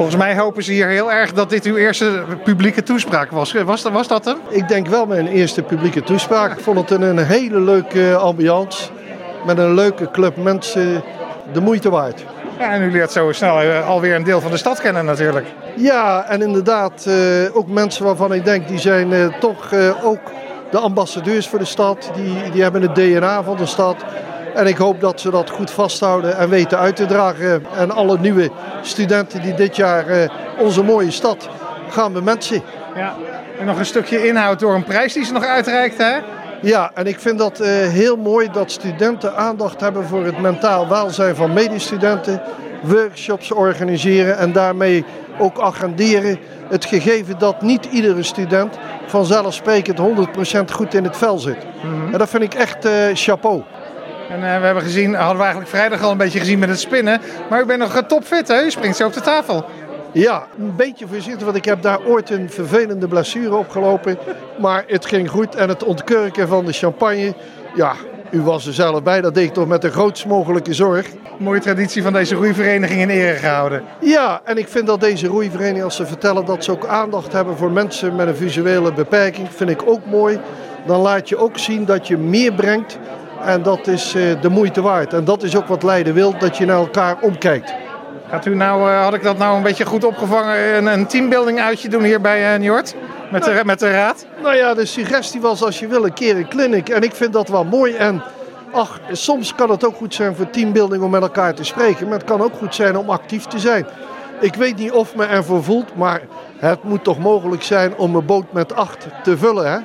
Volgens mij hopen ze hier heel erg dat dit uw eerste publieke toespraak was. Was, was dat hem? Ik denk wel mijn eerste publieke toespraak. Ik vond het een, een hele leuke ambiance. Met een leuke club mensen. De moeite waard. Ja, en u leert zo snel uh, alweer een deel van de stad kennen natuurlijk. Ja, en inderdaad uh, ook mensen waarvan ik denk die zijn uh, toch ook de ambassadeurs voor de stad. Die, die hebben het DNA van de stad. En ik hoop dat ze dat goed vasthouden en weten uit te dragen. En alle nieuwe studenten die dit jaar onze mooie stad gaan bemensen. Ja, en nog een stukje inhoud door een prijs die ze nog uitreikt hè? Ja, en ik vind dat uh, heel mooi dat studenten aandacht hebben voor het mentaal welzijn van medestudenten. Workshops organiseren en daarmee ook agenderen. Het gegeven dat niet iedere student vanzelfsprekend 100% goed in het vel zit. Mm -hmm. En dat vind ik echt uh, chapeau. En uh, we hebben gezien, hadden we eigenlijk vrijdag al een beetje gezien met het spinnen. Maar u bent nog topfit, hè? U springt zo op de tafel. Ja, een beetje voorzichtig, want ik heb daar ooit een vervelende blessure opgelopen. Maar het ging goed en het ontkurken van de champagne, ja, u was er zelf bij. Dat deed ik toch met de grootst mogelijke zorg. Mooie traditie van deze roeivereniging in ere gehouden. Ja, en ik vind dat deze roeivereniging, als ze vertellen dat ze ook aandacht hebben voor mensen met een visuele beperking, vind ik ook mooi. Dan laat je ook zien dat je meer brengt en dat is de moeite waard. En dat is ook wat Leiden wil, dat je naar elkaar omkijkt. Gaat u nou, had ik dat nou een beetje goed opgevangen, een, een teambuilding uitje doen hier bij uh, Njord? Met, de, met de raad? Nou ja, de suggestie was als je wil een keer een clinic. En ik vind dat wel mooi. En ach, soms kan het ook goed zijn voor teambuilding om met elkaar te spreken. Maar het kan ook goed zijn om actief te zijn. Ik weet niet of me ervoor voelt, maar het moet toch mogelijk zijn om een boot met acht te vullen, hè?